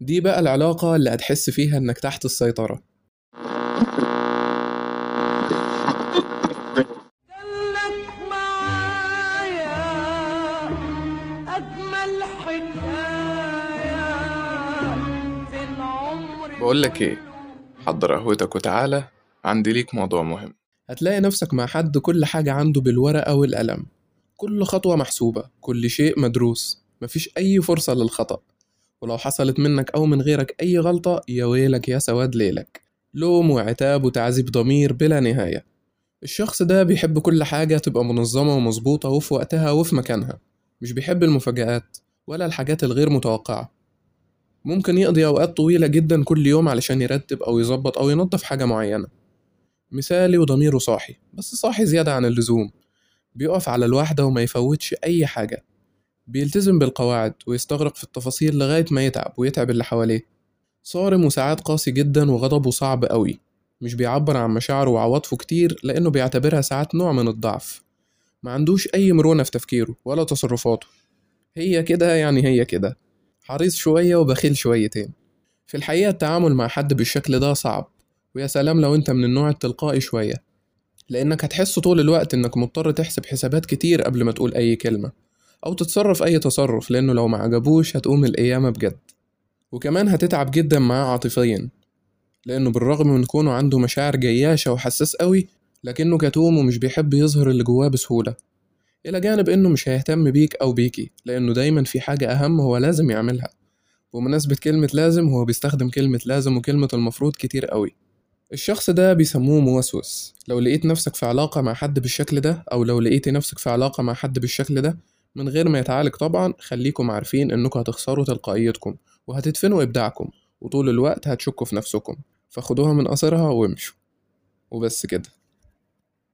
دي بقى العلاقة اللي هتحس فيها إنك تحت السيطرة. العمر. بقولك إيه؟ حضر قهوتك وتعالى عندي ليك موضوع مهم. هتلاقي نفسك مع حد كل حاجة عنده بالورقة والقلم. كل خطوة محسوبة كل شيء مدروس مفيش أي فرصة للخطأ. ولو حصلت منك أو من غيرك أي غلطة يا ويلك يا سواد ليلك. لوم وعتاب وتعذيب ضمير بلا نهاية. الشخص ده بيحب كل حاجة تبقى منظمة ومظبوطة وفي وقتها وفي مكانها. مش بيحب المفاجآت ولا الحاجات الغير متوقعة. ممكن يقضي أوقات طويلة جدا كل يوم علشان يرتب أو يظبط أو ينظف حاجة معينة. مثالي وضميره صاحي بس صاحي زيادة عن اللزوم. بيقف على الواحدة وما يفوتش أي حاجة. بيلتزم بالقواعد ويستغرق في التفاصيل لغاية ما يتعب ويتعب اللي حواليه. صارم وساعات قاسي جدا وغضبه صعب قوي. مش بيعبر عن مشاعره وعواطفه كتير لأنه بيعتبرها ساعات نوع من الضعف. ما عندوش أي مرونة في تفكيره ولا تصرفاته. هي كده يعني هي كده. حريص شوية وبخيل شويتين. في الحقيقة التعامل مع حد بالشكل ده صعب. ويا سلام لو أنت من النوع التلقائي شوية. لأنك هتحس طول الوقت إنك مضطر تحسب حسابات كتير قبل ما تقول أي كلمة. أو تتصرف أي تصرف لأنه لو ما عجبوش هتقوم القيامة بجد. وكمان هتتعب جدا معاه عاطفيا لأنه بالرغم من كونه عنده مشاعر جياشة وحساس قوي لكنه كتوم ومش بيحب يظهر اللي جواه بسهولة. إلى جانب إنه مش هيهتم بيك أو بيكي لأنه دايما في حاجة أهم هو لازم يعملها. بمناسبة كلمة لازم هو بيستخدم كلمة لازم وكلمة المفروض كتير قوي. الشخص ده بيسموه موسوس. لو لقيت نفسك في علاقة مع حد بالشكل ده أو لو لقيتي نفسك في علاقة مع حد بالشكل ده من غير ما يتعالج طبعا خليكم عارفين إنكم هتخسروا تلقائيتكم وهتدفنوا إبداعكم وطول الوقت هتشكوا في نفسكم فخدوها من قصرها وامشوا. وبس كده.